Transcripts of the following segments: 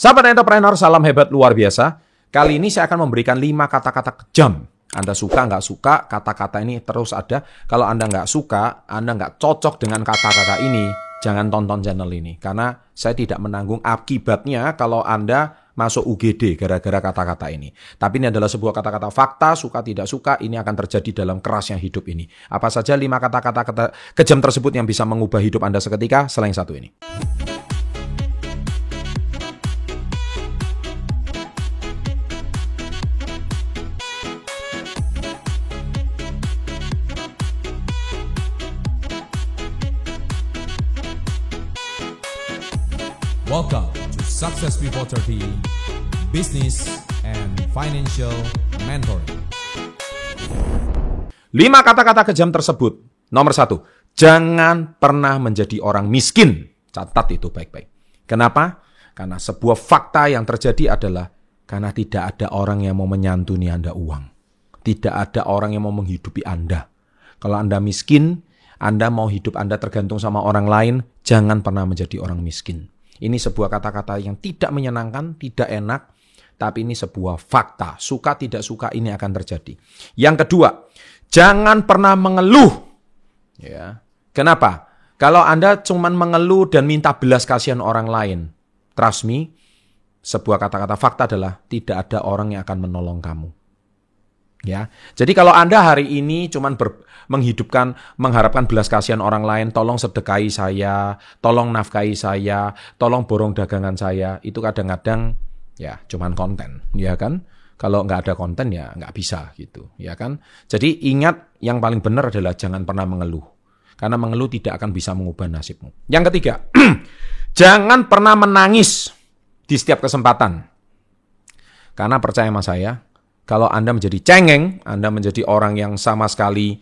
Sahabat entrepreneur, salam hebat luar biasa. Kali ini saya akan memberikan 5 kata-kata kejam. Anda suka, nggak suka, kata-kata ini terus ada. Kalau Anda nggak suka, Anda nggak cocok dengan kata-kata ini, jangan tonton channel ini. Karena saya tidak menanggung akibatnya kalau Anda masuk UGD gara-gara kata-kata ini. Tapi ini adalah sebuah kata-kata fakta, suka tidak suka, ini akan terjadi dalam kerasnya hidup ini. Apa saja lima kata-kata kejam tersebut yang bisa mengubah hidup Anda seketika selain satu ini. Welcome to Success Before 30 Business and Financial Mentoring. Lima kata-kata kejam tersebut. Nomor satu, jangan pernah menjadi orang miskin. Catat itu baik-baik. Kenapa? Karena sebuah fakta yang terjadi adalah karena tidak ada orang yang mau menyantuni Anda uang. Tidak ada orang yang mau menghidupi Anda. Kalau Anda miskin, Anda mau hidup Anda tergantung sama orang lain, jangan pernah menjadi orang miskin. Ini sebuah kata-kata yang tidak menyenangkan, tidak enak, tapi ini sebuah fakta. Suka tidak suka ini akan terjadi. Yang kedua, jangan pernah mengeluh. Ya. Kenapa? Kalau Anda cuma mengeluh dan minta belas kasihan orang lain, trust me, sebuah kata-kata fakta adalah tidak ada orang yang akan menolong kamu. Ya, jadi kalau anda hari ini cuman ber, menghidupkan, mengharapkan belas kasihan orang lain, tolong sedekahi saya, tolong nafkahi saya, tolong borong dagangan saya, itu kadang-kadang ya cuman konten, ya kan? Kalau nggak ada konten ya nggak bisa gitu, ya kan? Jadi ingat yang paling benar adalah jangan pernah mengeluh, karena mengeluh tidak akan bisa mengubah nasibmu. Yang ketiga, jangan pernah menangis di setiap kesempatan, karena percaya sama saya, kalau Anda menjadi cengeng, Anda menjadi orang yang sama sekali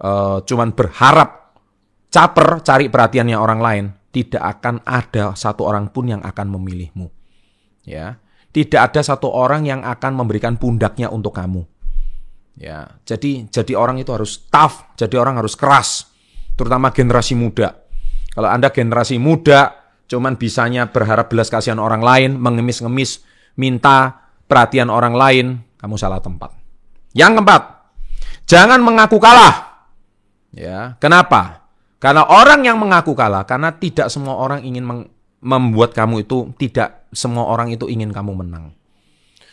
uh, cuman berharap caper cari perhatiannya orang lain, tidak akan ada satu orang pun yang akan memilihmu. Ya. Tidak ada satu orang yang akan memberikan pundaknya untuk kamu. Ya, jadi jadi orang itu harus tough, jadi orang harus keras, terutama generasi muda. Kalau Anda generasi muda cuman bisanya berharap belas kasihan orang lain, mengemis-ngemis, minta perhatian orang lain, kamu salah tempat. Yang keempat, jangan mengaku kalah. Ya, kenapa? Karena orang yang mengaku kalah, karena tidak semua orang ingin membuat kamu itu tidak semua orang itu ingin kamu menang.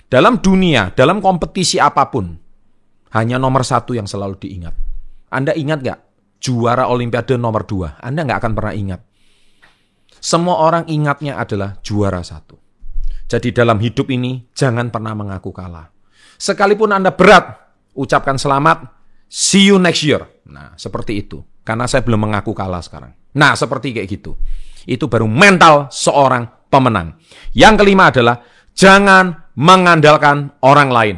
Dalam dunia, dalam kompetisi apa pun, hanya nomor satu yang selalu diingat. Anda ingat gak? Juara Olimpiade nomor dua. Anda nggak akan pernah ingat. Semua orang ingatnya adalah juara satu. Jadi dalam hidup ini, jangan pernah mengaku kalah. Sekalipun Anda berat, ucapkan selamat, see you next year. Nah, seperti itu. Karena saya belum mengaku kalah sekarang. Nah, seperti kayak gitu. Itu baru mental seorang pemenang. Yang kelima adalah jangan mengandalkan orang lain.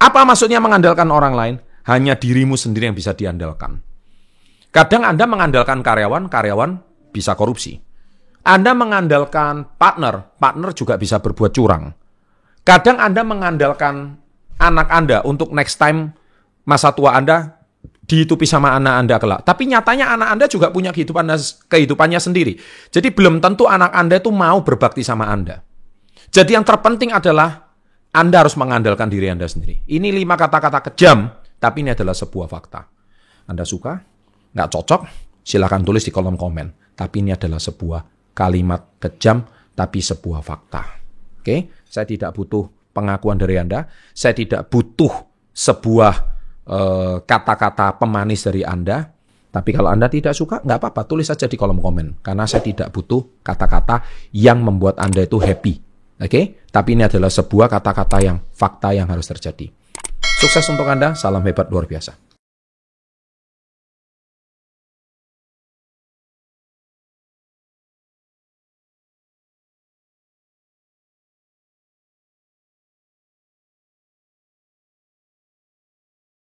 Apa maksudnya mengandalkan orang lain? Hanya dirimu sendiri yang bisa diandalkan. Kadang Anda mengandalkan karyawan, karyawan bisa korupsi. Anda mengandalkan partner, partner juga bisa berbuat curang. Kadang Anda mengandalkan anak Anda untuk next time masa tua Anda dihitupi sama anak Anda kelak. Tapi nyatanya anak Anda juga punya kehidupan kehidupannya sendiri. Jadi belum tentu anak Anda itu mau berbakti sama Anda. Jadi yang terpenting adalah Anda harus mengandalkan diri Anda sendiri. Ini lima kata-kata kejam, tapi ini adalah sebuah fakta. Anda suka? Nggak cocok? Silahkan tulis di kolom komen. Tapi ini adalah sebuah kalimat kejam, tapi sebuah fakta. Oke, saya tidak butuh pengakuan dari Anda, saya tidak butuh sebuah eh, kata-kata pemanis dari Anda. Tapi kalau Anda tidak suka, nggak apa-apa, tulis saja di kolom komen. Karena saya tidak butuh kata-kata yang membuat Anda itu happy. Oke, okay? tapi ini adalah sebuah kata-kata yang fakta yang harus terjadi. Sukses untuk Anda, salam hebat luar biasa.